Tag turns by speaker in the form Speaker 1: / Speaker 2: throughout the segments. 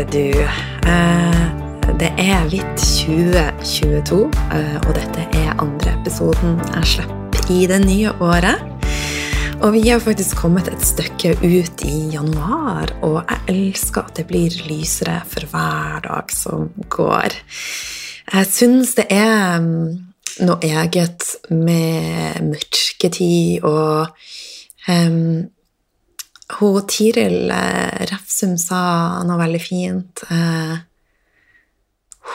Speaker 1: kjære du. Eh, det er litt 2022, eh, og dette er andre episoden jeg slipper i det nye året. Og vi har faktisk kommet et stykke ut i januar, og jeg elsker at det blir lysere for hver dag som går. Jeg syns det er mm, noe eget med mørketid og um, hun Tiril eh, Refsum sa noe veldig fint. Eh,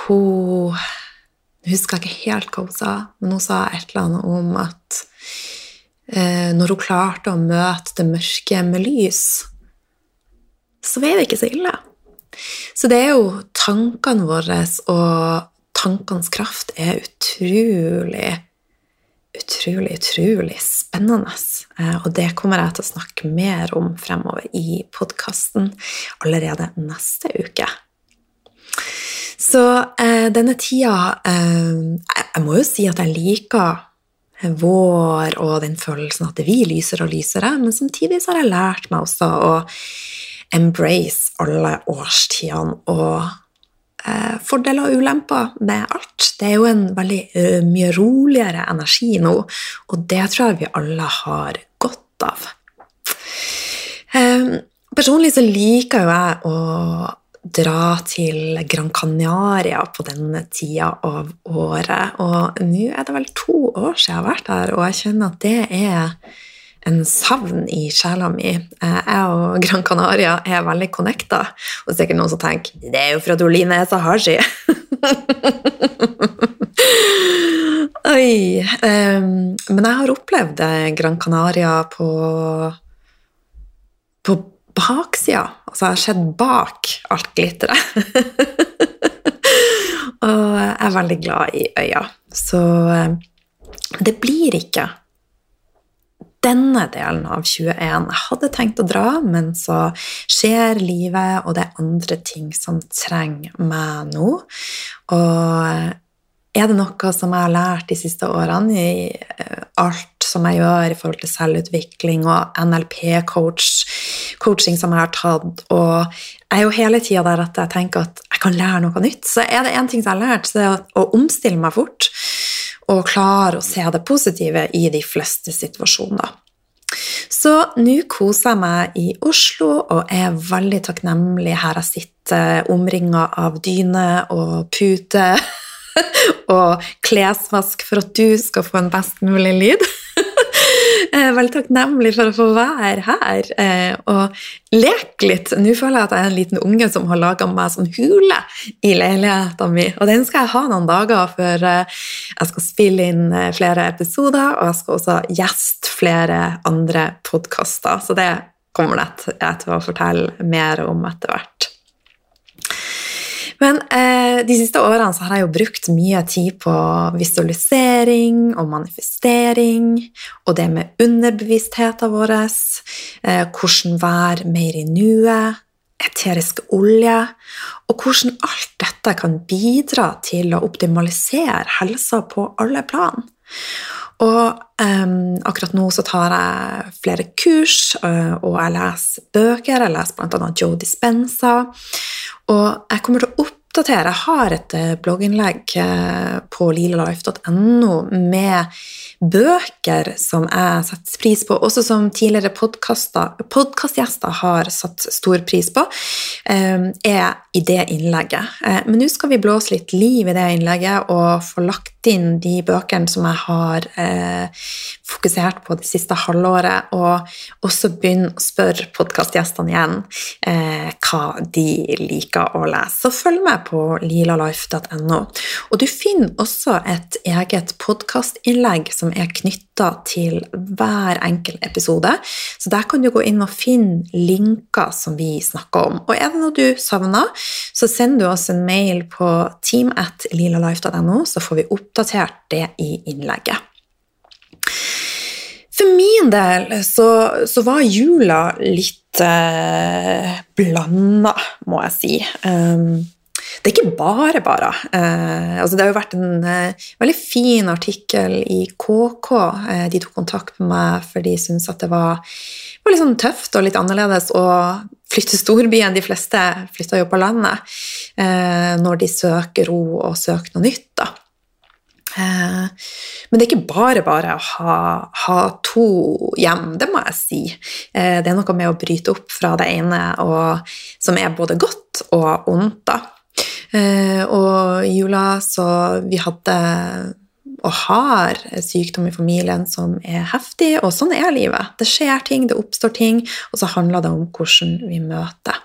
Speaker 1: hun husker ikke helt hva hun sa, men hun sa et eller annet om at eh, når hun klarte å møte det mørke med lys, så var det ikke så ille. Så det er jo tankene våre og tankenes kraft er utrolig utrolig, utrolig spennende. Eh, og det kommer jeg til å snakke mer om fremover i podkasten allerede neste uke. Så eh, denne tida eh, Jeg må jo si at jeg liker vår og den følelsen at det lyser og lysere, men samtidig så har jeg lært meg også å embrace alle årstidene og fordeler og ulemper med alt. Det er jo en veldig uh, mye roligere energi nå, og det tror jeg vi alle har godt av. Um, personlig så liker jo jeg å dra til Gran Canaria på denne tida av året, og nå er det vel to år siden jeg har vært der, og jeg kjenner at det er en savn i sjela mi. Eh, jeg og Gran Canaria er veldig connecta. Og er sikkert noen som tenker det er jo for at Oline er så hardsky. Oi. Um, men jeg har opplevd Gran Canaria på på baksida. Altså, jeg har sett bak alt glitteret. og jeg er veldig glad i øya. Så eh, det blir ikke denne delen av 21. Jeg hadde tenkt å dra, men så skjer livet, og det er andre ting som trenger meg nå. Og er det noe som jeg har lært de siste årene i eh, alt som jeg gjør i forhold til selvutvikling og NLP-coaching som jeg har tatt, og jeg er jo hele tida der at jeg tenker at jeg kan lære noe nytt, så er det én ting som jeg har lært, så det er å omstille meg fort og klare å se det positive i de fleste situasjoner. Så nå koser jeg meg i Oslo og er veldig takknemlig her jeg sitter omringa av dyne og pute og klesvask for at du skal få en best mulig lyd. Jeg er veldig takknemlig for å få være her eh, og leke litt. Nå føler jeg at jeg er en liten unge som har laga meg sånn hule i leiligheten min. Og den skal jeg ha noen dager før eh, jeg skal spille inn eh, flere episoder, og jeg skal også gjeste flere andre podkaster. Så det kommer jeg til å fortelle mer om etter hvert. Men eh, de siste årene så har jeg jo brukt mye tid på visualisering og manifestering, og det med underbevisstheten vår, eh, hvordan være mer i nuet, eterisk olje, og hvordan alt dette kan bidra til å optimalisere helsa på alle plan. Og um, akkurat nå så tar jeg flere kurs, uh, og jeg leser bøker. Jeg leser bl.a. Joe Dispenza. Og jeg kommer til å oppdatere Jeg har et uh, blogginnlegg uh, på lilalife.no med bøker som jeg setter pris på, også som tidligere podkastgjester har satt stor pris på, um, er i det innlegget. Men nå skal vi blåse litt liv i det innlegget og få lagt inn de bøkene som jeg har eh, fokusert på det siste halvåret, og også begynne å spørre podkastgjestene igjen eh, hva de liker å lese. Så følg med på lilalife.no. Og du finner også et eget podkastinnlegg som er knytta til hver enkelt episode, så der kan du gå inn og finne linker som vi snakker om. Og er det noe du savner, så send du oss en mail på team.lilalife.no, så får vi oppdatert det i innlegget. For min del så, så var jula litt eh, blanda, må jeg si. Um, det er ikke bare bare. Eh, altså det har jo vært en eh, veldig fin artikkel i KK. Eh, de tok kontakt med meg for de syntes at det var var litt sånn tøft og litt annerledes å flytte storbyen. De fleste flytter jo på landet eh, når de søker ro og søker noe nytt. da. Eh, men det er ikke bare bare å ha, ha, to hjem, det må jeg si. Eh, det er noe med å bryte opp fra det ene og, som er både godt og ondt. da. Eh, og i jula så vi hadde og har sykdom i familien som er heftig, og sånn er livet. Det skjer ting, det oppstår ting, og så handler det om hvordan vi møter.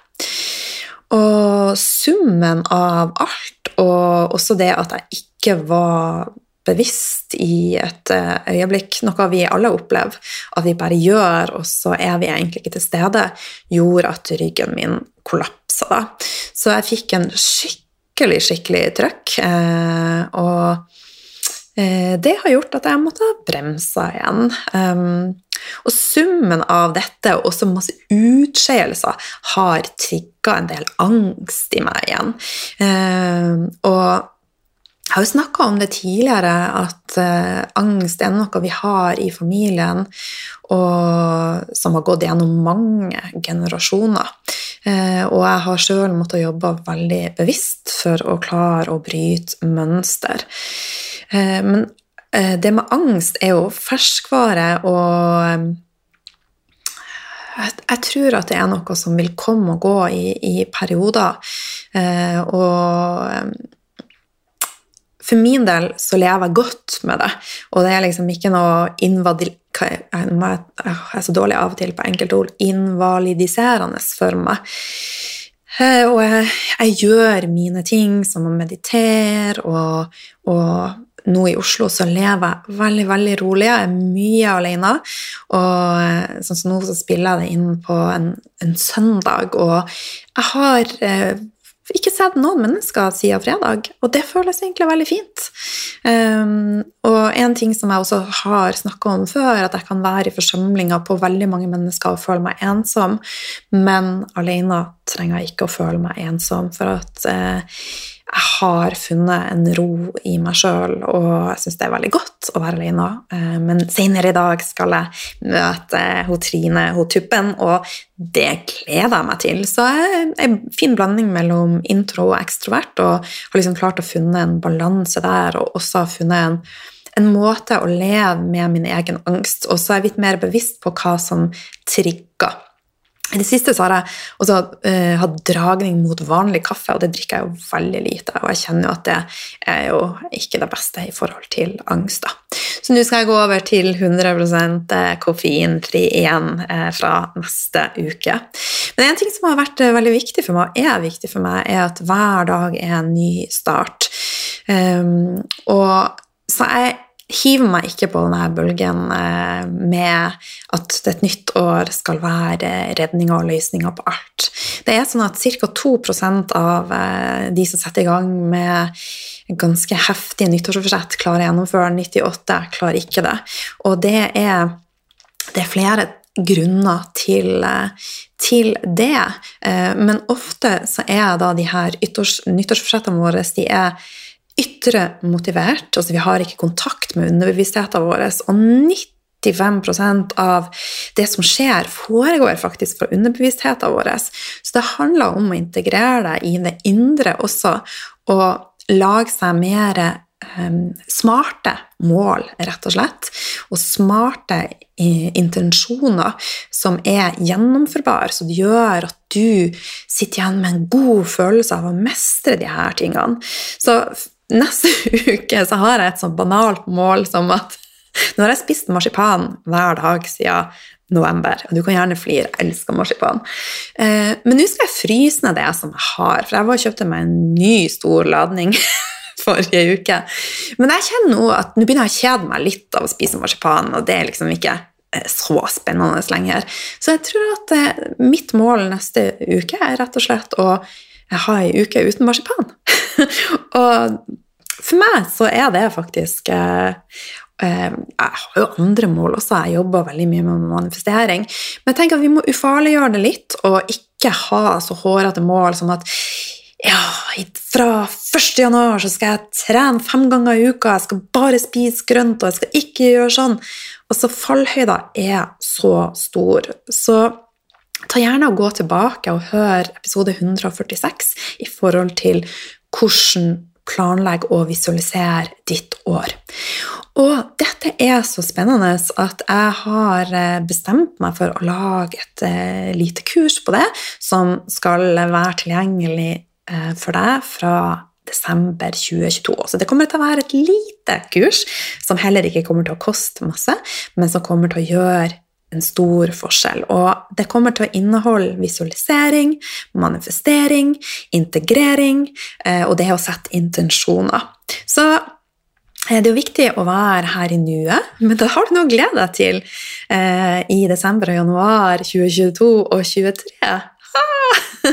Speaker 1: Og summen av alt, og også det at jeg ikke var bevisst i et eh, øyeblikk, noe vi alle opplever, at vi bare gjør, og så er vi egentlig ikke til stede, gjorde at ryggen min kollapsa. da. Så jeg fikk en skikkelig, skikkelig trøkk. Eh, og Eh, det har gjort at jeg måtte bremsa igjen. Um, og summen av dette og også masse utskeielser har trigga en del angst i meg igjen. Og jeg har jo snakka om det tidligere, at uh, angst er noe vi har i familien, og som har gått gjennom mange generasjoner. Uh, og jeg har sjøl måttet jobbe veldig bevisst for å klare å bryte mønster. Uh, men det med angst er jo ferskvare, og jeg tror at det er noe som vil komme og gå i, i perioder. Og for min del så lever jeg godt med det, og det er liksom ikke noe invadil... Jeg er så dårlig av og til på enkelte ord. Invalidiserende for meg. Og jeg, jeg gjør mine ting, som å meditere og, og nå i Oslo så lever jeg veldig veldig rolig. Jeg er mye alene. Og eh, sånn som nå så spiller jeg det inn på en, en søndag, og jeg har eh, ikke sett noen mennesker siden fredag, og det føles egentlig veldig fint. Um, og en ting som jeg også har snakka om før, at jeg kan være i forsamlinger på veldig mange mennesker og føle meg ensom, men alene trenger jeg ikke å føle meg ensom, for at uh, jeg har funnet en ro i meg sjøl, og jeg syns det er veldig godt å være alene. Eh, men senere i dag skal jeg møte hun Trine, hun Tuppen, og det gleder jeg meg til. Så en fin blanding mellom intro og ekstrovert, og har liksom klart å funne en balanse der, og også har funnet en, en måte å leve med min egen angst, og så er jeg litt mer bevisst på hva som trigger i det siste så har jeg også uh, hatt dragning mot vanlig kaffe, og det drikker jeg jo veldig lite. Og jeg kjenner jo at det er jo ikke det beste i forhold til angst. da. Så nå skal jeg gå over til 100 eh, koffeinfri igjen uh, fra neste uke. Men en ting som har vært uh, veldig viktig for meg, og er viktig for meg, er at hver dag er en ny start. Um, og så jeg hiver meg ikke på denne bølgen eh, med at et nytt år skal være redninga og løsninga på alt. Det er sånn at ca. 2 av eh, de som setter i gang med ganske heftige nyttårsforsett, klarer å gjennomføre 98, klarer ikke det. Og det er, det er flere grunner til, eh, til det. Men ofte så er da de her nyttårsforsettene våre de er ytre motivert. altså Vi har ikke kontakt med underbevisstheten vår. Og 95% av det som skjer, foregår faktisk fra underbevisstheten vår. Så det handler om å integrere det i det indre også, og lage seg mer um, smarte mål, rett og slett. Og smarte intensjoner som er gjennomførbare, som gjør at du sitter igjen med en god følelse av å mestre de her tingene. Så neste uke så har jeg et sånn banalt mål som at nå har jeg spist marsipan hver dag siden november. Og du kan gjerne flire, jeg elsker marsipan. Eh, men nå skal jeg fryse ned det som jeg har, for jeg var og kjøpte meg en ny stor ladning forrige uke. Men jeg kjenner nå at nå begynner jeg å kjede meg litt av å spise marsipan, og det er liksom ikke eh, så spennende lenger. Så jeg tror at eh, mitt mål neste uke er rett og slett å ha ei uke uten marsipan. og for meg så er det faktisk eh, eh, Jeg har jo andre mål også, jeg jobber veldig mye med manifestering. Men jeg tenker at vi må ufarliggjøre det litt, og ikke ha så hårete mål som at ja, fra 1. januar så skal jeg trene fem ganger i uka, jeg skal bare spise grønt, og jeg skal ikke gjøre sånn. Altså, fallhøyda er så stor. Så ta gjerne og gå tilbake og hør episode 146 i forhold til hvordan planlegge og visualisere ditt år. Og dette er så spennende at jeg har eh, bestemt meg for å lage et uh, lite kurs på det, som skal være tilgjengelig uh, for deg fra desember 2022. Så det kommer til å være et lite kurs som heller ikke kommer til å koste masse, men som kommer til å gjøre en stor forskjell. Og det kommer til å inneholde visualisering, manifestering, integrering eh, og det å sette intensjoner. Så eh, det er jo viktig å være her i nuet, men da har du noe å glede deg til eh, i desember og januar 2022 og 2023.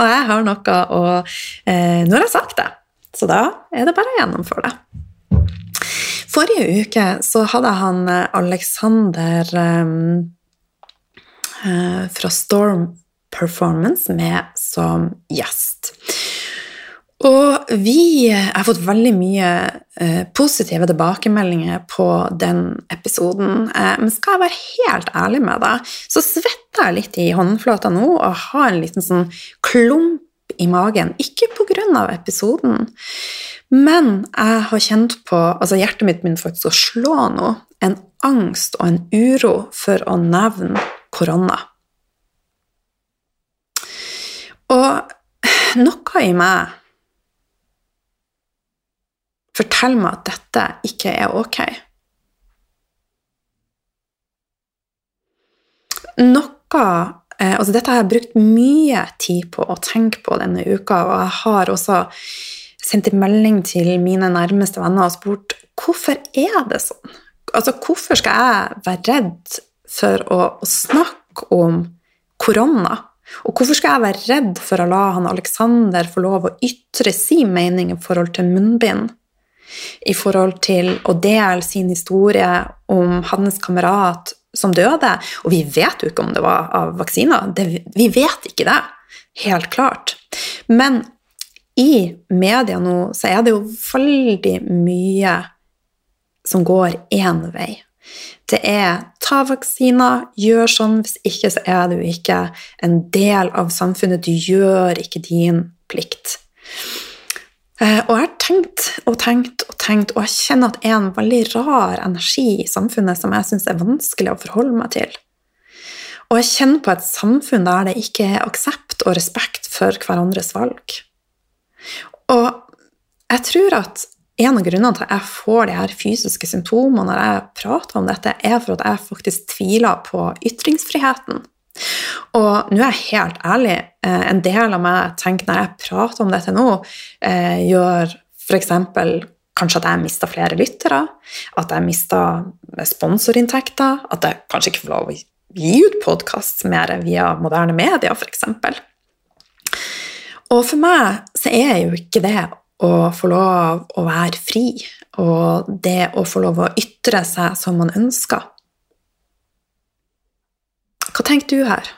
Speaker 1: og jeg har noe å eh, Nå har jeg sagt det, så da er det bare å gjennomføre det. Forrige uke så hadde han eh, Alexander um, fra Storm Performance med som gjest. Og vi har fått veldig mye eh, positive tilbakemeldinger på den episoden. Eh, men skal jeg være helt ærlig med deg, så svetter jeg litt i håndflata nå og har en liten sånn klump i magen. Ikke av episoden, men jeg har kjent på altså Hjertet mitt begynner faktisk å slå nå. En angst og en uro for å nevne korona. Og noe i meg forteller meg at dette ikke er ok. Noe eh, altså Dette har jeg brukt mye tid på å tenke på denne uka, og jeg har også sendt en melding til mine nærmeste venner og spurt hvorfor er det sånn? Altså, hvorfor skal jeg være redd for å, å snakke om korona? Og hvorfor skal jeg være redd for å la han Alexander få lov å ytre sin mening i forhold til munnbind? I forhold til å dele sin historie om hans kamerat som døde. Og vi vet jo ikke om det var av vaksiner. Det, vi vet ikke det. Helt klart. Men i media nå så er det jo veldig mye som går én vei. Det er ta vaksiner, gjør sånn, hvis ikke så er du ikke en del av samfunnet. Du gjør ikke din plikt. Eh, og jeg tenkt og tenkt og tenkt, og jeg kjenner at det er en veldig rar energi i samfunnet som jeg syns er vanskelig å forholde meg til. Og jeg kjenner på et samfunn der det ikke er aksept og respekt for hverandres valg. Og jeg tror at en av grunnene til at jeg får de her fysiske symptomene når jeg prater om dette, er for at jeg faktisk tviler på ytringsfriheten. Og nå er jeg helt ærlig. Eh, en del av meg tenker når jeg prater om dette nå, eh, gjør f.eks. kanskje at jeg mista flere lyttere, at jeg mista sponsorinntekter, at jeg kanskje ikke får lov å gi ut podkast mer via moderne medier, f.eks. Og for meg så er jo ikke det å få lov å være fri og det å få lov å ytre seg som man ønsker. Hva tenker du her?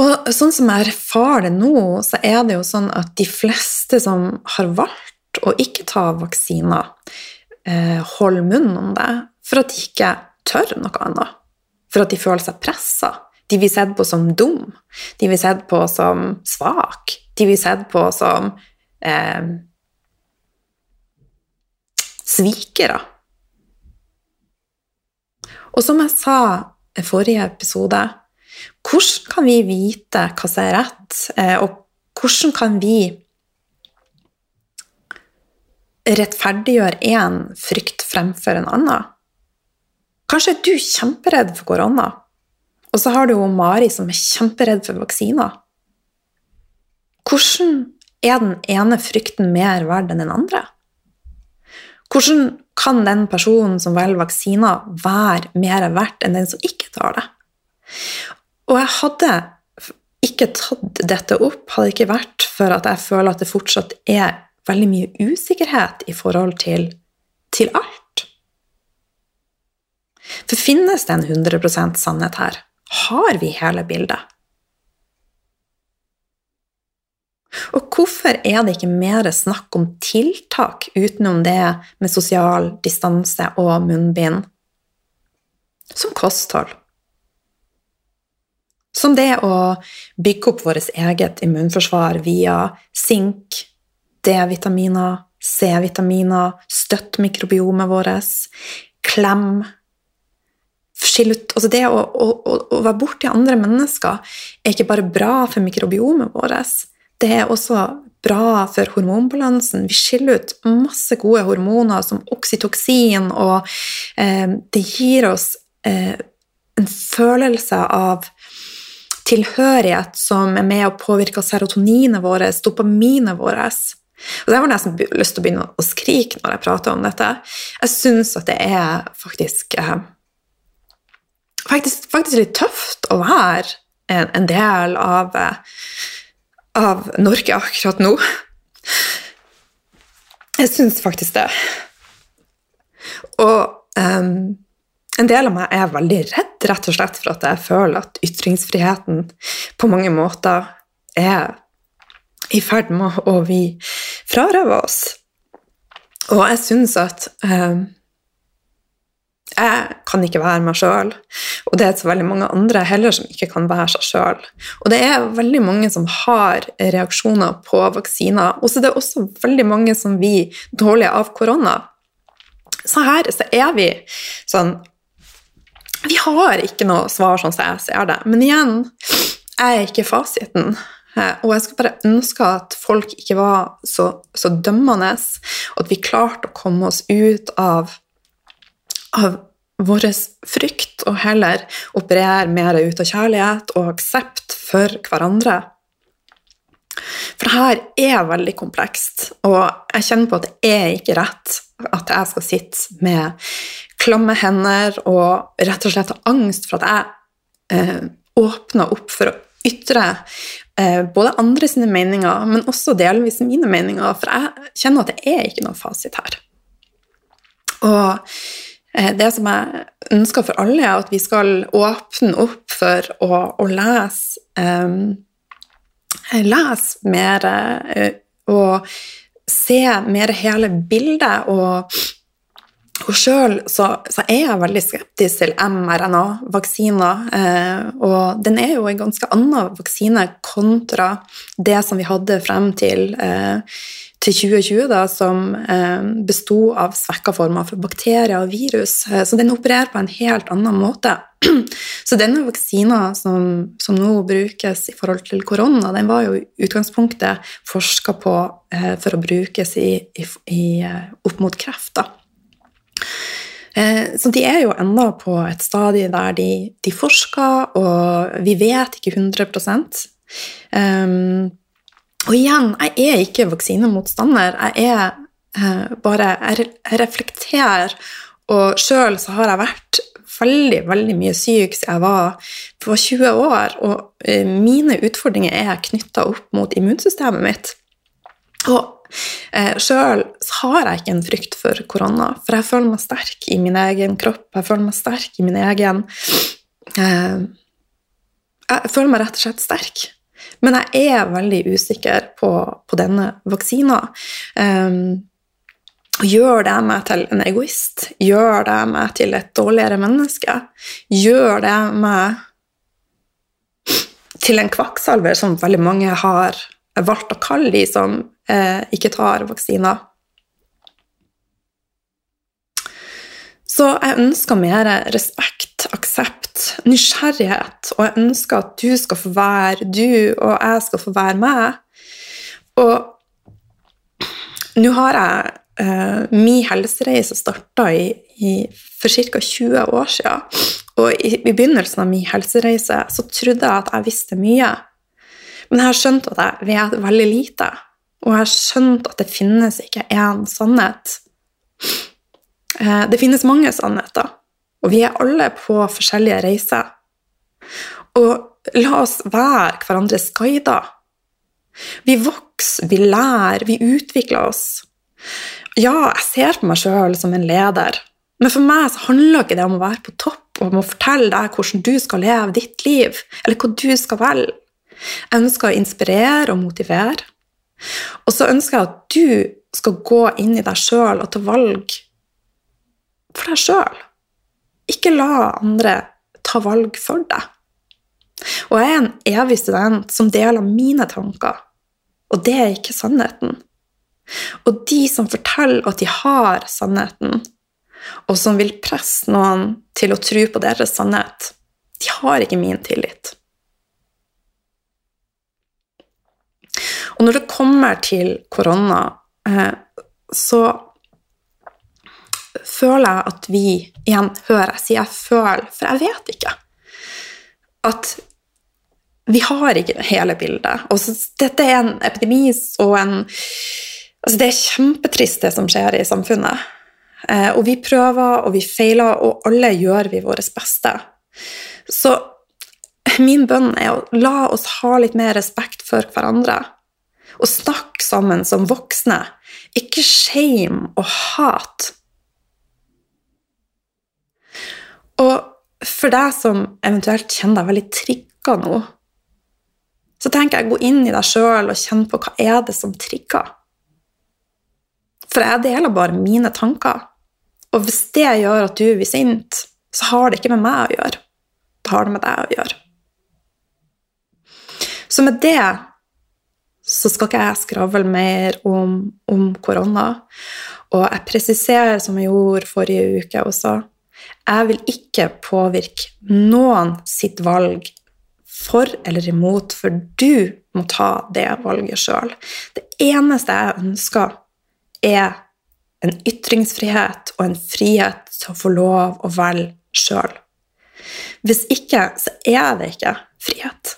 Speaker 1: Og sånn som jeg erfarer det nå, så er det jo sånn at de fleste som har valgt å ikke ta vaksiner, eh, holder munn om det for at de ikke tør noe annet for at de føler seg pressa. De blir sett på som dum. De blir sett på som svak. De blir sett på som eh, svikere. Og som jeg sa i forrige episode, hvordan kan vi vite hva som er rett, eh, og hvordan kan vi rettferdiggjøre én frykt fremfor en annen? Kanskje er du kjemperedd for korona, og så har du jo Mari som er kjemperedd for vaksiner. Hvordan er den ene frykten mer verd enn den andre? Hvordan kan den personen som velger vaksiner, være mer verdt enn den som ikke tar det? Og jeg hadde ikke tatt dette opp, hadde ikke vært for at jeg føler at det fortsatt er veldig mye usikkerhet i forhold til, til alt. For finnes det en 100% sannhet her? Har vi hele bildet? Og hvorfor er det ikke mer snakk om tiltak utenom det med sosial distanse og munnbind? Som kosthold. Som det å bygge opp vårt eget immunforsvar via sink, D-vitaminer, C-vitaminer, støtt mikrobiomet vårt, klem Skille ut Altså, det å, å, å være borti andre mennesker er ikke bare bra for mikrobiomet vårt, det er også bra for hormonbalansen. Vi skiller ut masse gode hormoner som oksytoksin, og eh, det gir oss eh, en følelse av tilhørighet som er med å påvirke serotoninet vårt, dopaminet vårt. Og Jeg har nesten lyst til å begynne å skrike når jeg prater om dette. Jeg syns at det er faktisk, eh, faktisk, faktisk litt tøft å være en, en del av, eh, av Norge akkurat nå. Jeg syns faktisk det. Og um, en del av meg er veldig redd rett og slett for at jeg føler at ytringsfriheten på mange måter er i ferd med å vi frarøve oss. Og jeg syns at eh, jeg kan ikke være meg sjøl, og det er så veldig mange andre heller som ikke kan være seg sjøl. Og det er veldig mange som har reaksjoner på vaksiner, og så er det også veldig mange som blir dårlige av korona. Så her så er vi sånn Vi har ikke noe svar sånn som jeg ser det, men igjen, jeg er ikke fasiten. Eh, og jeg skulle bare ønske at folk ikke var så, så dømmende, og at vi klarte å komme oss ut av, av vår frykt, og heller operere mer ut av kjærlighet og aksept for hverandre. For det her er veldig komplekst, og jeg kjenner på at det er ikke rett at jeg skal sitte med klamme hender og rett og slett ha angst for at jeg eh, åpner opp for å ytre eh, både andre sine meninger, men også delvis mine meninger, for jeg kjenner at det er ikke noen fasit her. Og eh, det som jeg ønsker for alle, er at vi skal åpne opp for å, å lese eh, Lese mer eh, og se mer hele bildet og og sjøl så, så, er jeg veldig skeptisk til mRNA-vaksiner. Eh, og den er jo en ganske annen vaksine kontra det som vi hadde frem til, eh, til 2020, da, som eh, besto av svekka former for bakterier og virus. Eh, så den opererer på en helt annen måte. Så denne vaksina som, som, nå brukes i forhold til korona, den var jo i utgangspunktet forska på eh, for å brukes i, i, i, eh, opp mot kreft. da. Eh, så de er jo ennå på et stadie der de, de forsker, og vi vet ikke 100 um, Og igjen, jeg er ikke vaksinemotstander. Jeg er uh, bare Jeg, reflekterer, og sjøl så har jeg vært veldig, veldig mye syk siden jeg var, var 20 år, og uh, mine utfordringer er knytta opp mot immunsystemet mitt. Og Eh, Sjøl har jeg ikke en frykt for korona, for jeg føler meg sterk i min egen kropp. Jeg føler meg sterk i min egen eh, Jeg føler meg rett og slett sterk. Men jeg er veldig usikker på, på denne vaksina. Um, gjør det meg til en egoist? Gjør det meg til et dårligere menneske? Gjør det meg til en kvakksalver, som veldig mange har valgt å kalle de som eh, ikke tar vaksiner. Så jeg ønsker mer respekt, aksept, nysgjerrighet, og jeg ønsker at du skal få være du, og jeg skal få være meg. Og nå har jeg eh, Min helsereise starta for ca. 20 år siden. Og i, i begynnelsen av min helsereise så trodde jeg at jeg visste mye. Men jeg har skjønt at jeg vet veldig lite. Og jeg har skjønt at det finnes ikke én sannhet. Eh, det finnes mange sannheter, og vi er alle på forskjellige reiser. Og la oss være hverandres guider. Vi vokser, vi lærer, vi utvikler oss. Ja, jeg ser på meg sjøl som en leder, men for meg så handler ikke det om å være på topp og om å fortelle deg hvordan du skal leve ditt liv, eller hva du skal velge. Jeg ønsker å inspirere og motivere. Og så ønsker jeg at du skal gå inn i deg sjøl og ta valg for deg sjøl. Ikke la andre ta valg for deg. Og jeg er en evig student som deler mine tanker, og det er ikke sannheten. Og de som forteller at de har sannheten, og som vil presse noen til å tro på deres sannhet, de har ikke min tillit. Og når det kommer til korona, eh, så føler jeg at vi Igjen, hører jeg sier jeg føler, for jeg vet ikke. At vi har ikke hele bildet. Og så, dette er en epidemi og en altså Det er kjempetrist, det som skjer i samfunnet. Eh, og vi prøver, og vi feiler, og alle gjør vi vårt beste. Så min bønn er å la oss ha litt mer respekt for hverandre. Og snakke sammen som voksne. Ikke shame og hat. Og for deg som eventuelt kjenner deg veldig trigga nå, så tenker jeg gå inn i deg sjøl og kjenne på hva er det som trigger. For jeg deler bare mine tanker. Og hvis det gjør at du blir sint, så har det ikke med meg å gjøre. Det har det med deg å gjøre. Så med det så skal ikke jeg skravle mer om, om korona. Og jeg presiserer, som jeg gjorde forrige uke også, jeg vil ikke påvirke noen sitt valg for eller imot, for du må ta det valget sjøl. Det eneste jeg ønsker, er en ytringsfrihet og en frihet til å få lov å velge sjøl. Hvis ikke, så er det ikke frihet.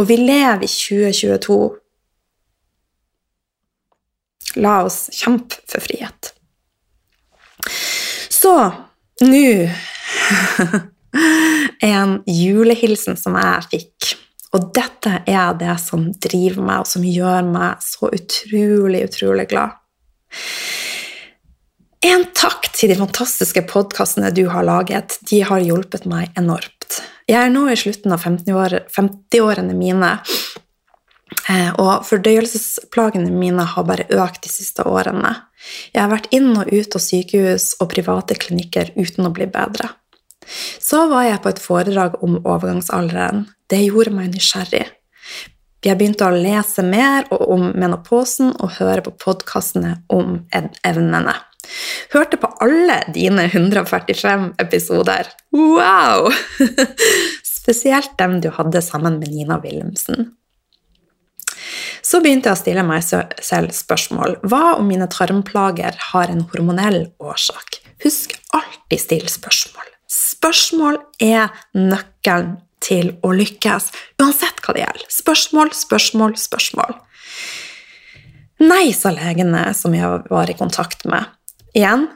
Speaker 1: Og vi lever i 2022. La oss kjempe for frihet. Så nå en julehilsen som jeg fikk. Og dette er det som driver meg, og som gjør meg så utrolig, utrolig glad. En takk til de fantastiske podkastene du har laget. De har hjulpet meg enormt. Jeg er nå i slutten av 50-årene mine, eh, og fordøyelsesplagene mine har bare økt de siste årene. Jeg har vært inn og ut av sykehus og private klinikker uten å bli bedre. Så var jeg på et foredrag om overgangsalderen. Det gjorde meg nysgjerrig. Jeg begynte å lese mer om menopausen og høre på podkastene om evnene. Hørte på alle dine 145 episoder. Wow! Spesielt dem du hadde sammen med Nina Wilhelmsen. Så begynte jeg å stille meg selv spørsmål. Hva om mine tarmplager har en hormonell årsak? Husk alltid still spørsmål. Spørsmål er nøkkelen til å lykkes, uansett hva det gjelder. Spørsmål, spørsmål, spørsmål. Nei, sa legene som jeg var i kontakt med. Igjen,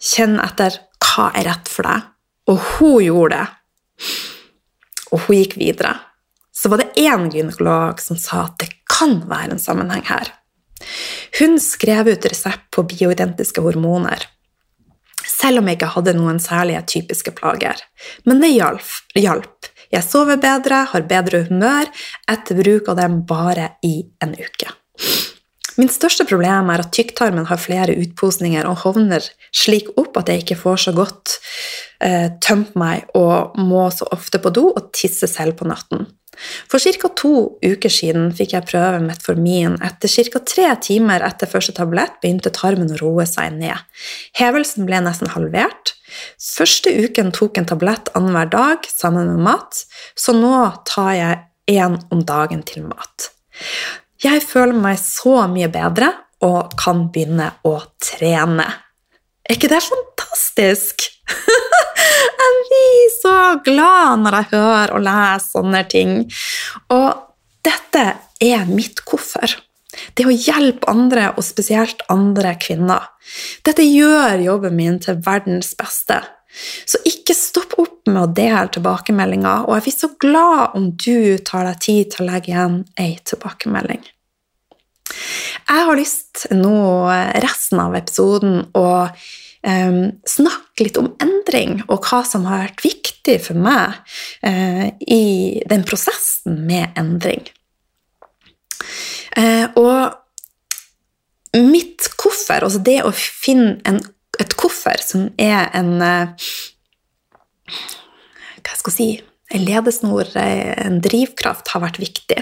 Speaker 1: kjenn etter hva er rett for deg. Og hun gjorde det. Og hun gikk videre. Så var det én gynekolog som sa at det kan være en sammenheng her. Hun skrev ut resept på bioidentiske hormoner selv om jeg ikke hadde noen særlige typiske plager. Men det hjalp. Jeg sover bedre, har bedre humør etter bruk av dem bare i en uke. Min største problem er at tykktarmen har flere utposninger og hovner slik opp at jeg ikke får så godt eh, tømt meg og må så ofte på do og tisse selv på natten. For ca. to uker siden fikk jeg prøve metformin. Etter ca. tre timer etter første tablett begynte tarmen å roe seg ned. Hevelsen ble nesten halvert. Første uken tok en tablett annenhver dag sammen med mat, så nå tar jeg én om dagen til mat. Jeg føler meg så mye bedre og kan begynne å trene. Er ikke det fantastisk? jeg blir så glad når jeg hører og leser sånne ting. Og dette er mitt hvorfor. Det å hjelpe andre, og spesielt andre kvinner. Dette gjør jobben min til verdens beste. Så ikke stopp opp med å dele tilbakemeldinger, og jeg blir så glad om du tar deg tid til å legge igjen ei tilbakemelding. Jeg har lyst nå resten av episoden å um, snakke litt om endring, og hva som har vært viktig for meg uh, i den prosessen med endring. Eh, og mitt koffer, altså det å finne en, et koffer som er en eh, Hva skal jeg si en ledesnor, eh, en drivkraft, har vært viktig.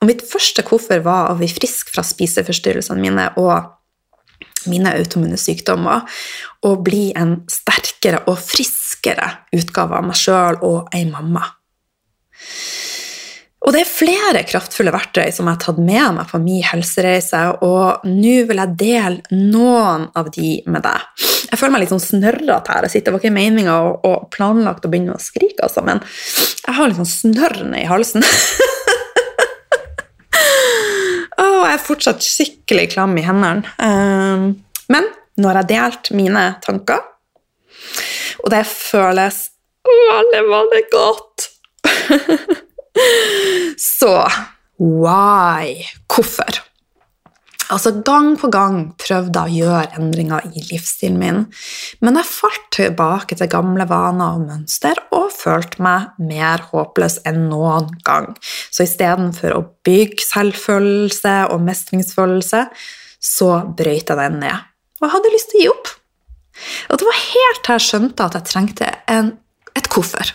Speaker 1: Og mitt første koffer var å bli frisk fra spiseforstyrrelsene mine og mine automune sykdommer, og bli en sterkere og friskere utgave av meg sjøl og ei mamma. Og det er flere kraftfulle verktøy som jeg har tatt med meg på min helsereise, og nå vil jeg dele noen av de med deg. Jeg føler meg litt sånn snørrete her. Jeg sitter, Det var ikke meninga og planlagt å begynne å skrike, altså, men jeg har litt sånn snørr i halsen. og jeg er fortsatt skikkelig klam i hendene. Um, men nå har jeg delt mine tanker, og det føles veldig, veldig godt. Så why? Hvorfor? Altså Gang på gang prøvde jeg å gjøre endringer i livsstilen min, men jeg falt tilbake til gamle vaner og mønster og følte meg mer håpløs enn noen gang. Så istedenfor å bygge selvfølelse og mestringsfølelse, så brøyt jeg den ned. Og jeg hadde lyst til å gi opp. Og det var helt til jeg skjønte at jeg trengte en et hvorfor.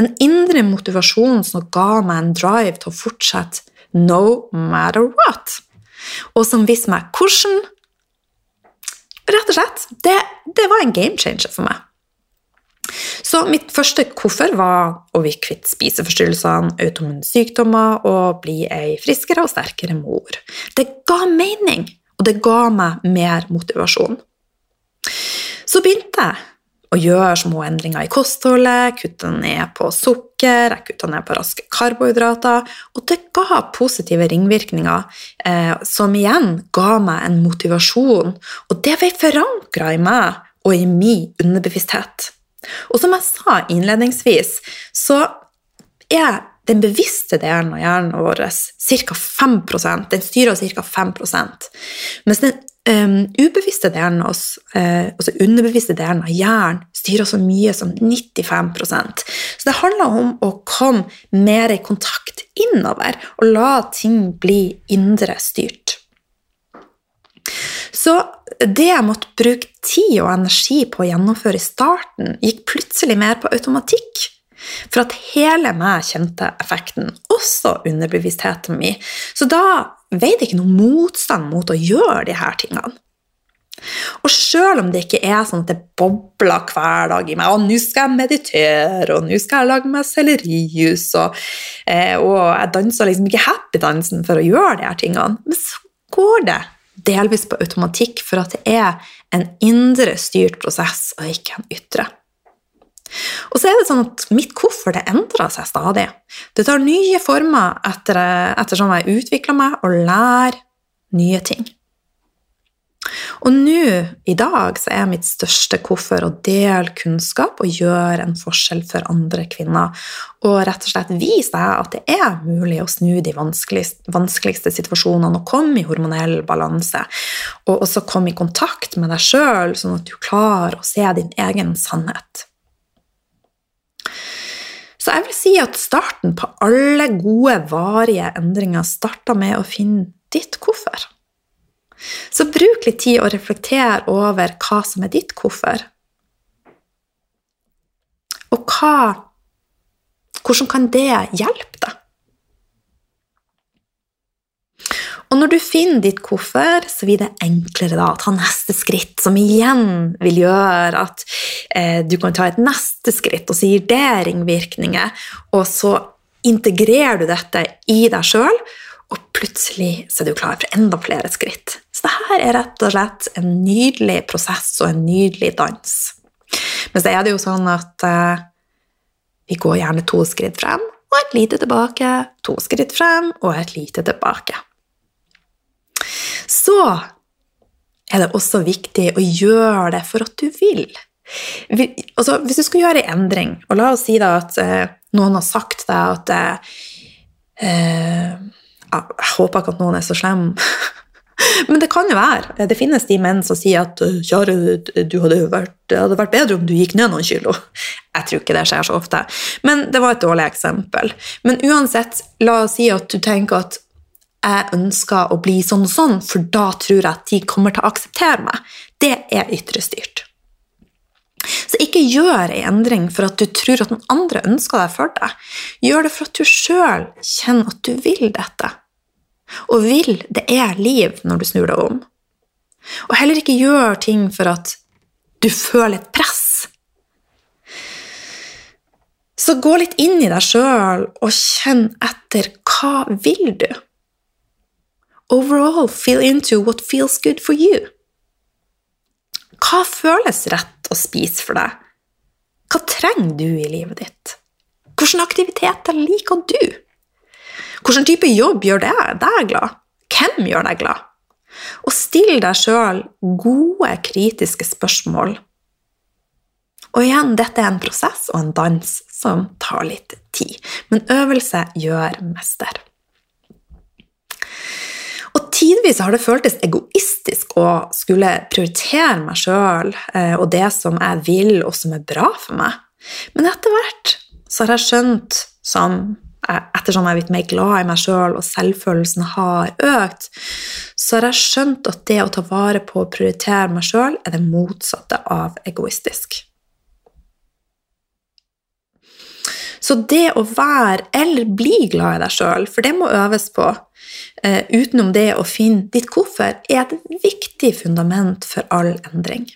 Speaker 1: En indre motivasjon som ga meg en drive til å fortsette no matter what. Og som viste meg hvordan Rett og slett. Det, det var en game changer for meg. Så mitt første hvorfor var å bli kvitt spiseforstyrrelsene, autoimmune sykdommer og bli ei friskere og sterkere mor. Det ga mening, og det ga meg mer motivasjon. Så begynte jeg å gjøre små endringer i kostholdet, kutte ned på sukker, jeg kutta ned på raske karbohydrater, og det ga positive ringvirkninger, eh, som igjen ga meg en motivasjon, og det ble forankra i meg og i min underbevissthet. Og som jeg sa innledningsvis, så er den bevisste delen av hjernen vår ca. 5 Den styrer ca. 5 mens den um, ubevisste delen av oss, uh, altså underbevisste delen av hjernen, styrer så mye som 95% Så det handler om å komme mer i kontakt innover og la ting bli indre styrt. Så det jeg måtte bruke tid og energi på å gjennomføre i starten, gikk plutselig mer på automatikk. For at hele meg kjente effekten, også underbevisstheten min. Så da veide ikke noe motstand mot å gjøre her tingene. Og sjøl om det ikke er sånn at det bobler hver dag i meg og 'nå skal jeg meditere', og 'nå skal jeg lage meg sellerijus', og, eh, og jeg danser liksom ikke happy-dansen for å gjøre her tingene, men så går det delvis på automatikk for at det er en indre styrt prosess og ikke en ytre. Og så er det sånn at mitt hvorfor det endrer seg stadig. Det tar nye former etter, ettersom jeg utvikler meg og lærer nye ting. Og nå, i dag, så er mitt største hvorfor å dele kunnskap og gjøre en forskjell for andre kvinner. Og rett og slett vise deg at det er mulig å snu de vanskeligste, vanskeligste situasjonene og komme i hormonell balanse. Og også komme i kontakt med deg sjøl, sånn at du klarer å se din egen sannhet. Så jeg vil si at starten på alle gode, varige endringer starter med å finne ditt hvorfor. Så bruk litt tid og reflekter over hva som er ditt hvorfor. Og hva, hvordan kan det hjelpe deg? Og når du finner ditt hvorfor, så blir det enklere da å ta neste skritt, som igjen vil gjøre at eh, du kan ta et neste skritt, og så gir det ringvirkninger. Og så integrerer du dette i deg sjøl, og plutselig så er du klar for enda flere skritt. Så dette er rett og slett en nydelig prosess og en nydelig dans. Men så er det jo sånn at eh, vi går gjerne to skritt frem og et lite tilbake, to skritt frem og et lite tilbake så er det også viktig å gjøre det for at du vil. Altså, hvis du skal gjøre en endring, og la oss si at eh, noen har sagt deg at eh, eh Jeg håper ikke at noen er så slem. Men det kan jo være. Det finnes de menn som sier at eh, 'kjære, hadde vært, det hadde vært bedre om du gikk ned noen kilo'. Jeg tror ikke det skjer så ofte. Men det var et dårlig eksempel. Men uansett, la oss si at du tenker at jeg ønsker å bli sånn og sånn, for da tror jeg at de kommer til å akseptere meg. Det er ytre styrt. Så ikke gjør en endring for at du tror at den andre ønsker deg for deg. Gjør det for at du sjøl kjenner at du vil dette. Og vil, det er liv når du snur deg om. Og heller ikke gjør ting for at du føler et press. Så gå litt inn i deg sjøl og kjenn etter hva vil du? Overall, feel into what feels good for you. Hva føles rett å spise for deg? Hva trenger du i livet ditt? Hvilke aktiviteter liker du? Hvilken type jobb gjør deg glad? Hvem gjør deg glad? Og still deg sjøl gode, kritiske spørsmål. Og igjen, dette er en prosess og en dans som tar litt tid, men øvelse gjør mester. Tidvis har det føltes egoistisk å skulle prioritere meg sjøl eh, og det som jeg vil, og som er bra for meg. Men etter hvert så har jeg skjønt, som, eh, ettersom jeg er blitt mer glad i meg sjøl og selvfølelsen har økt, så har jeg skjønt at det å ta vare på og prioritere meg sjøl er det motsatte av egoistisk. Så det å være eller bli glad i deg sjøl, for det må øves på, utenom det å finne ditt hvorfor, er et viktig fundament for all endring.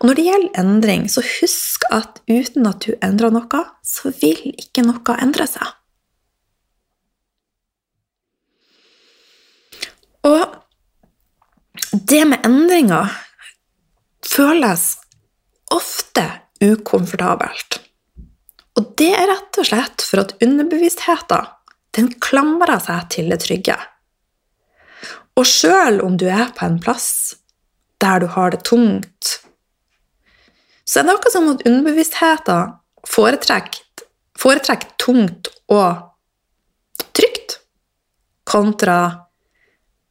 Speaker 1: Og når det gjelder endring, så husk at uten at du endrer noe, så vil ikke noe endre seg. Og det med endringer føles ofte ukomfortabelt. Og det er rett og slett for at underbevisstheten den klamrer seg til det trygge. Og sjøl om du er på en plass der du har det tungt, så er det akkurat som at underbevisstheten foretrekker, foretrekker tungt og trygt kontra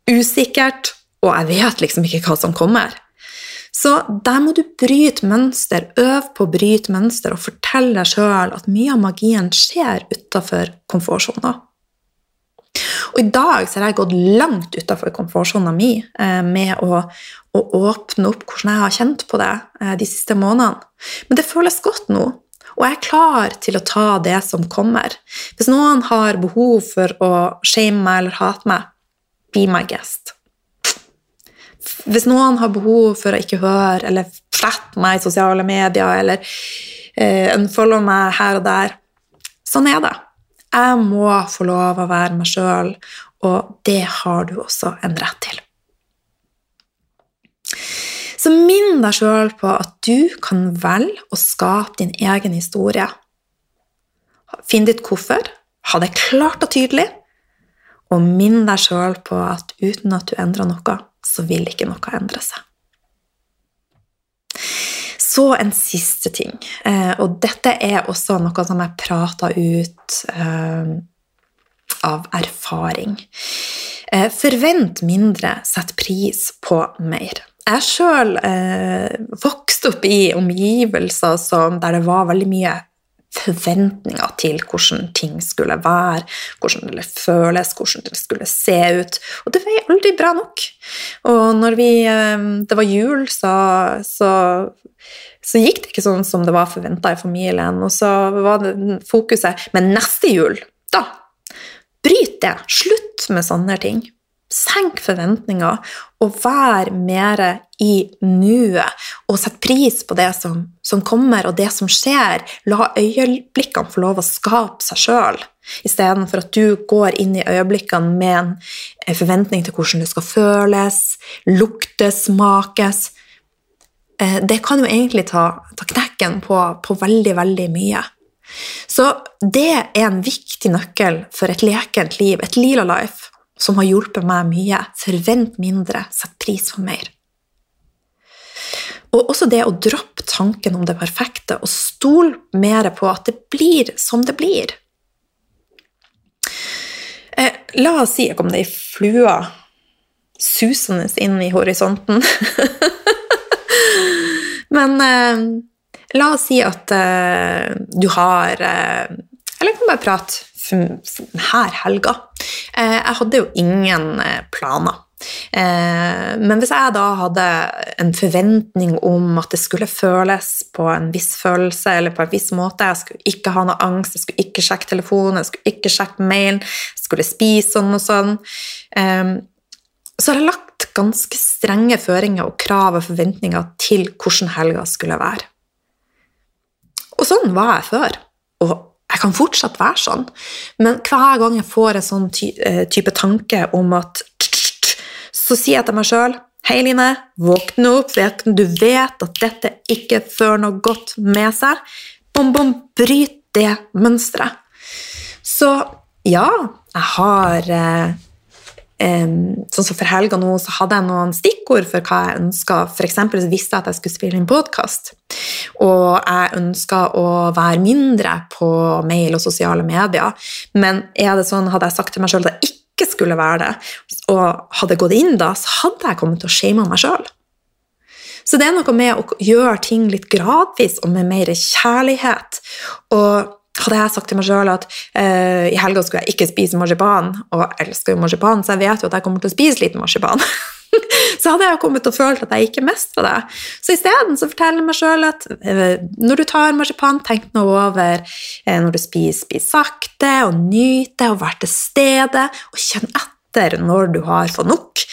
Speaker 1: usikkert og jeg vet liksom ikke hva som kommer. Så der må du bryte mønster, øve på å bryte mønster og fortelle deg sjøl at mye av magien skjer utafor komfortsona. Og i dag så har jeg gått langt utafor komfortsona mi eh, med å, å, åpne opp hvordan jeg har kjent på det eh, de siste månedene. Men det føles godt nå, og jeg er klar til å ta det som kommer. Hvis noen har behov for å shame meg eller hate meg, be my guest. Hvis noen har behov for å ikke høre eller flette meg i sosiale medier eller uh, unfollow meg her og der Sånn er det. Jeg må få lov å være meg sjøl, og det har du også en rett til. Så minn deg sjøl på at du kan velge å skape din egen historie. Finn ditt hvorfor, ha det klart og tydelig, og minn deg sjøl på at uten at du endrer noe, så vil ikke noe endre seg. Så en siste ting, eh, og dette er også noe som jeg prater ut eh, av erfaring. Eh, forvent mindre, sett pris på mer. Jeg sjøl vokste opp i omgivelser der det var veldig mye forventninger til hvordan ting skulle være, hvordan det føles, hvordan det skulle se ut. Og det var aldri bra nok. Og når vi, eh, det var jul, så, så, så gikk det ikke sånn som det var forventa i familien. Og så var det fokuset Men neste jul, da! Bryt det! Slutt med sånne ting. Senk forventninger og vær mer i nuet. Og sett pris på det som, som, kommer, og det som skjer. La øyeblikkene få lov å skape seg sjøl, istedenfor at du går inn i øyeblikkene med en forventning til hvordan det skal føles, luktes, smakes. Eh, det kan jo egentlig ta, ta knekken på, på veldig, veldig mye. Så det er en viktig nøkkel for et lekent liv, et lila life som har hjulpet meg mye. Forvent mindre, sett pris for mer. Og også det å droppe tanken om det perfekte og stole mer på at det blir som det blir. Eh, la oss si jeg kom ei flue susende inn i horisonten. Men eh, la oss si at eh, du har eh, Eller jeg kan bare prate denne helga Eh, jeg hadde jo ingen eh, planer. Eh, men hvis jeg da hadde en forventning om at det skulle føles på en viss følelse eller på en viss måte Jeg skulle ikke ha noe angst, jeg skulle ikke sjekke telefonen, jeg skulle ikke sjekke mailen, jeg skulle spise sånn og sånn Så har jeg lagt ganske strenge føringer og krav og forventninger til hvordan helga skulle være. Og sånn var jeg før. Og jeg kan fortsatt være sånn, men hver gang jeg får en sånn type tanke om at så sier jeg til meg sjøl Hei, Line. Våkne opp. Du vet at dette ikke fører noe godt med seg. Bom, bom, bryt det mønsteret. Så ja, jeg har eh, Sånn som for helga nå, så hadde jeg noen stikkord for hva jeg ønska. F.eks. visste jeg at jeg skulle spille inn podkast. Og jeg ønska å være mindre på mail og sosiale medier. Men er det sånn, hadde jeg sagt til meg sjøl at jeg ikke skulle være det, og hadde gått inn da, så hadde jeg kommet til å shame meg sjøl. Så det er noe med å gjøre ting litt gradvis og med mer kjærlighet. Og hadde jeg sagt til meg sjøl at uh, i helga skulle jeg ikke spise marsipan, og jeg elsker jo marsipan, så jeg vet jo at jeg kommer til å spise litt marsipan så hadde jeg jo kommet til å føle at jeg ikke mestra det. Så isteden forteller jeg meg sjøl at uh, når du tar marsipan, tenk nå over uh, når du spiser, spis sakte og nyt det, og vær til stede, og kjenn etter når du har fått nok.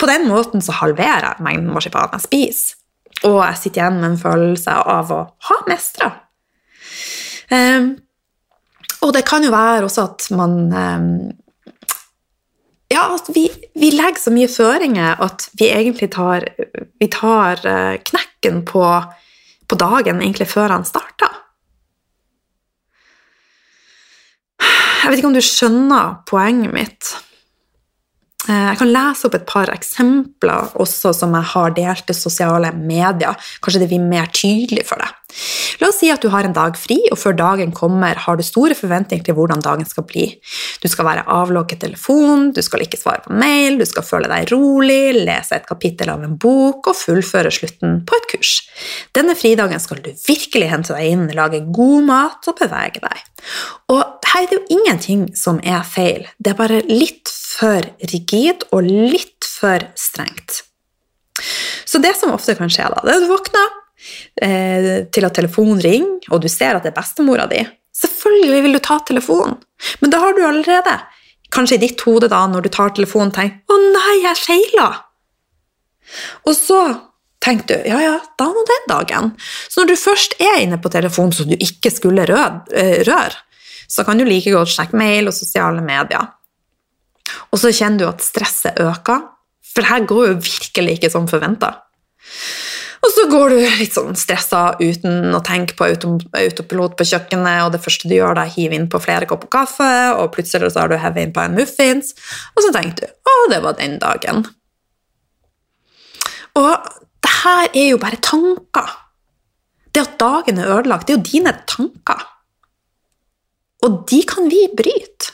Speaker 1: På den måten så halverer jeg mengden marsipan jeg spiser. Og jeg sitter igjen med en følelse av å ha mestra. Um, og det kan jo være også at man um, ja, at vi, vi, legger så mye føringer at vi egentlig tar, vi tar eh, knekken på, på dagen egentlig før han starter. Jeg vet ikke om du skjønner poenget mitt. Eh, jeg kan lese opp et par eksempler også som jeg har delt i sosiale medier. Kanskje det blir mer tydelig for deg. La oss si at du har en dag fri, og før dagen kommer, har du store forventninger til hvordan dagen skal bli. Du skal være avlogget telefon, du skal ikke svare på mail, du skal føle deg rolig, lese et kapittel av en bok og fullføre slutten på et kurs. Denne fridagen skal du virkelig hente deg inn, lage god mat og bevege deg. Og her er det jo ingenting som er feil, det er bare litt for rigid og litt for strengt. Så det som ofte kan skje, da, det er at du våkner eh, til at telefonen ringer, og du ser at det er bestemora di. Selvfølgelig vil du ta telefonen, men da har du allerede, kanskje i ditt hode da, når du tar telefonen, tenkt 'Å nei, jeg feila'. Og så tenker du ja, ja, da var den dagen. Så når du først er inne på telefonen som du ikke skulle eh, røre, så kan du like godt sjekke mail og sosiale medier. Og så kjenner du at stresset øker, for det her går jo virkelig ikke som forventa. Og så går du litt sånn stressa uten å tenke på autopilot på kjøkkenet, og det første du gjør, er å hive inn på flere kopper kaffe, og plutselig så har du hevet inn på en muffins, og så tenker du 'Å, det var den dagen'. Og det her er jo bare tanker. Det at dagen er ødelagt, det er jo dine tanker. Og de kan vi bryte.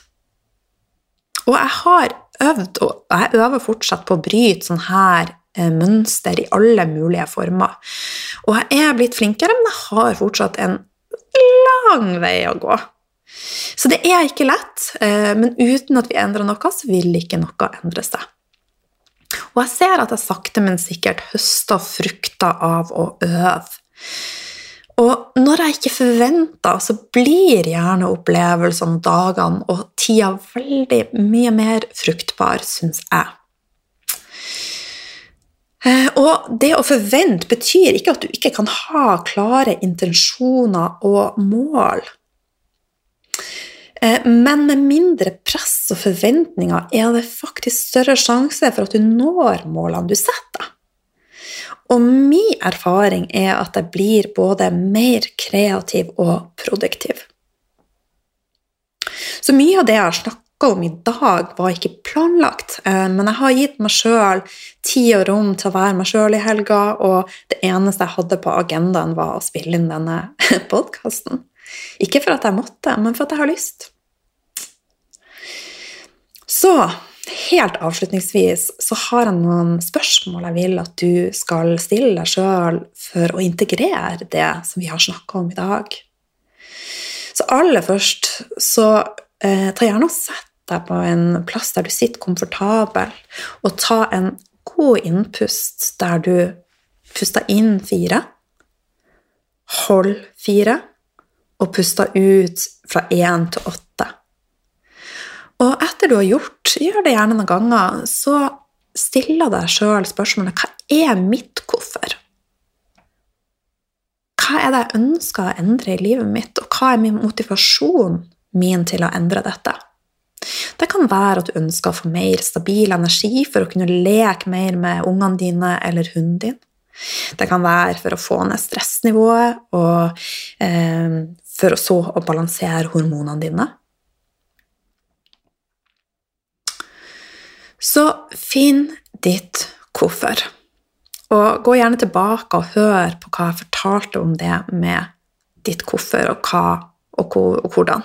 Speaker 1: Og jeg har øvd, og jeg øver fortsatt på å bryte sånn her eh, mønster i alle mulige former. Og jeg er blitt flinkere, men jeg har fortsatt en lang vei å gå. Så det er ikke lett, eh, men uten at vi endrer noe, så vil ikke noe endre seg. Og jeg ser at jeg sakte, men sikkert høster frukter av å øve. Og når jeg ikke forventer, så blir gjerne opplevelsene, dagene og tida veldig mye mer fruktbar, syns jeg. Eh, og det å forvente betyr ikke at du ikke kan ha klare intensjoner og mål. Eh, men med mindre press og forventninger er det faktisk større sjanse for at du når målene du setter. Og min erfaring er at jeg blir både mer kreativ og produktiv. Så mye av det jeg har snakka om i dag, var ikke planlagt, eh, men jeg har gitt meg sjøl tid og rom til å være meg sjøl i helga, og det eneste jeg hadde på agendaen, var å spille inn denne podkasten. Ikke for at jeg måtte, men for at jeg har lyst. Så helt avslutningsvis så har jeg noen spørsmål jeg vil at du skal stille deg sjøl for å integrere det som vi har snakka om i dag. Så aller først så eh, ta gjerne og sett deg på en plass der du sitter komfortabel, og ta en god innpust der du puster inn fire, hold fire, og puster ut fra én til åtte. Og etter du har gjort, gjør det gjerne noen ganger, så stiller deg sjøl spørsmålet hva er mitt hvorfor? Hva er det jeg ønsker å endre i livet mitt, og hva er min motivasjon min til å endre dette? Det kan være at du ønsker å få mer stabil energi for å kunne leke mer med ungene dine eller hunden din. Det kan være for å få ned stressnivået og eh, for å så å balansere hormonene dine. Så finn ditt hvorfor. Og gå gjerne tilbake og hør på hva jeg fortalte om det med ditt hvorfor, og hva og, og hvordan.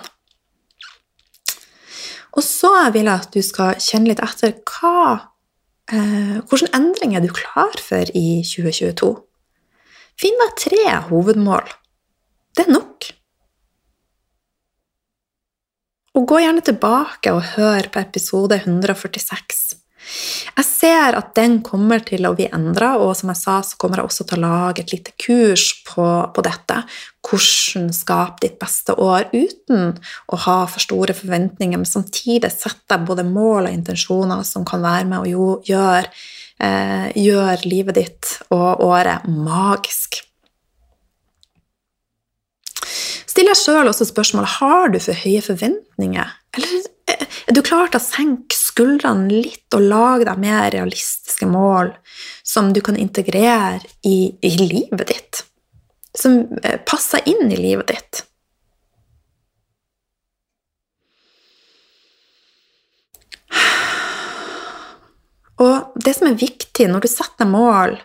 Speaker 1: Og så vil jeg at du skal kjenne litt etter hva, eh, hvilke endringer er du klar for i 2022. Finn deg tre hovedmål. Det er nok. Og gå gjerne tilbake og hør på episode 146. Jeg ser at den kommer til å bli endra, og som jeg sa, så kommer jeg også til å lage et lite kurs på, på dette. Hvordan skape ditt beste år uten å ha for store forventninger, men samtidig sette både mål og intensjoner som kan være med å gjøre, eh, gjøre livet ditt og året magisk. Still deg sjøl også spørsmålet har du for høye forventninger. Eller er du klar til å senke skuldrene litt og lage deg mer realistiske mål som du kan integrere i, i livet ditt? Som eh, passer inn i livet ditt? Og det som er viktig når du setter mål,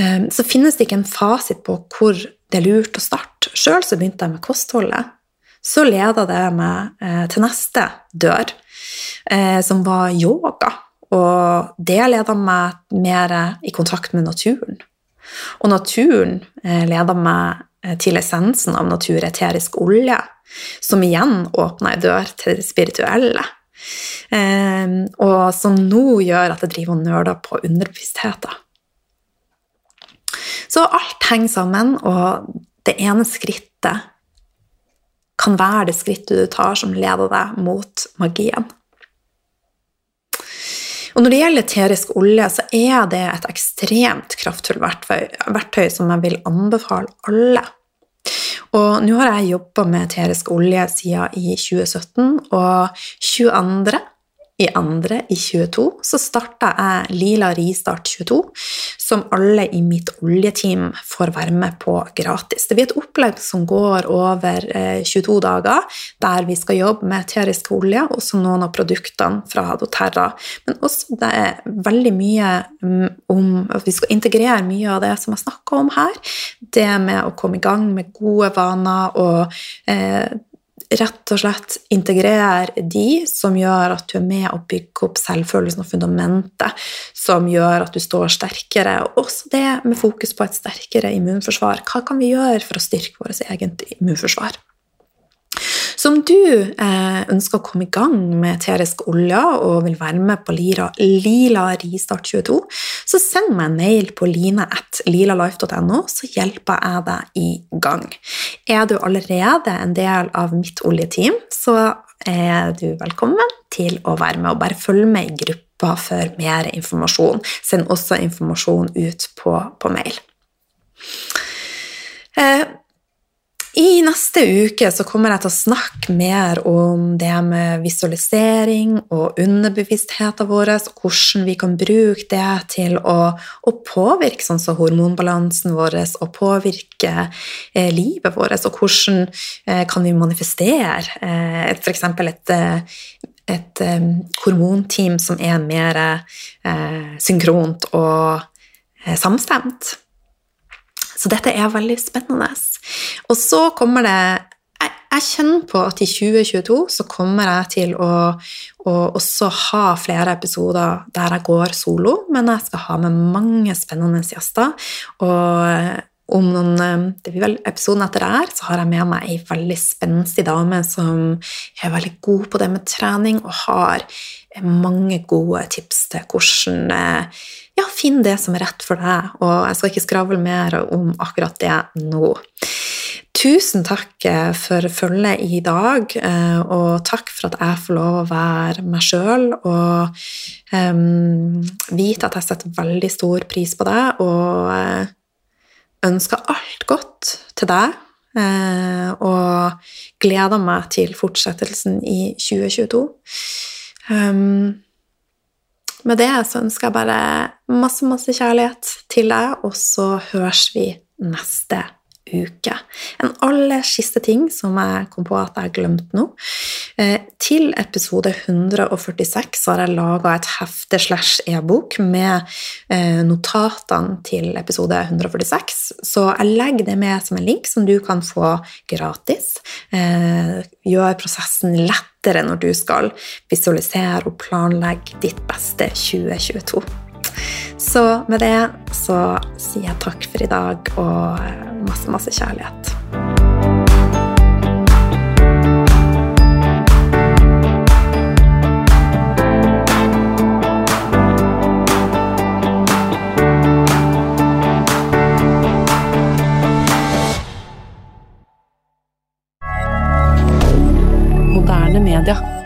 Speaker 1: eh, så finnes det ikke en fasit på hvor det er lurt å starte. Sjøl så begynte jeg med kostholdet. Så leda det meg eh, til neste dør, eh, som var yoga. Og det leda meg mer i kontakt med naturen. Og naturen eh, leda meg eh, til essensen av natureterisk olje, som igjen åpna ei dør til det spirituelle. Eh, og som nå gjør at jeg driver og nøler på underbevisstheten. Så alt henger sammen, og det ene skrittet kan være det skrittet du tar som leder deg mot magien. Og når det gjelder eterisk olje, så er det et ekstremt kraftfullt verktøy, verktøy som jeg vil anbefale alle. Og nå har jeg jobba med eterisk olje siden i 2017, og 22 i andre i 22 så starta jeg Lila Ristart 22, som alle i mitt oljeteam får være med på gratis. Det blir et opplegg som går over 22 eh, dager, der vi skal jobbe med eterisk olje, også noen av produktene fra doTERRA. Men også det er veldig mye mm, om at vi skal integrere mye av det som jeg snakker om her. Det med å komme i gang med gode vaner og eh, rett og slett integrere de som gjør at du er med og bygger opp selvfølelsen og fundamentet, som gjør at du står sterkere. Og også det med fokus på et sterkere immunforsvar. Hva kan vi gjøre for å styrke vårt eget immunforsvar? Så om du eh, ønsker å komme i gang med eterisk olje og vil være med på Lila, Lila Ristart 22, så send meg en mail på line.lilalife.no, så hjelper jeg deg i gang. Er du allerede en del av mitt oljeteam, så er du velkommen til å være med og bare følge med i gruppa for mer informasjon. Send også informasjon ut på, på mail. Eh, i neste uke så kommer jeg til å snakke mer om det med visualisering og underbevisstheten vår, og hvordan vi kan bruke det til å, å påvirke sånn som hormonbalansen vår og påvirke eh, livet vårt, og hvordan eh, kan vi manifestere eh, f.eks. et et um, hormonteam som er mer eh, synkront og eh, samstemt. Så dette er veldig spennende. Og så kommer det jeg, kjenner på at i 2022 så kommer jeg til å, å, også ha flere episoder der jeg går solo, men jeg skal ha med mange spennende gjester. Og om noen det blir vel episoden etter det her, så har jeg med meg ei veldig spenstig dame som er veldig god på det med trening og har mange gode tips til hvordan eh, ja, finne det som er rett for deg. Og jeg skal ikke skravle mer om akkurat det nå. Tusen takk eh, for følget i dag, og takk for at jeg får lov å være meg sjøl og um, vite at jeg setter veldig stor pris på det. og ønsker alt godt til deg eh, og gleder meg til fortsettelsen i 2022. Um, med det så ønsker jeg bare masse, masse kjærlighet til deg, og så høres vi neste uke. En aller siste ting som jeg kom på at jeg glemte nå. Eh, til episode 146 har jeg laga et hefte slash e-bok med eh, notatene til episode 146. Så jeg legger det med som en link som du kan få gratis. Eh, gjør prosessen lettere når du skal visualisere og planlegge ditt beste 2022. Så med det så sier jeg takk for i dag og eh, masse, masse kjærlighet. moderne media.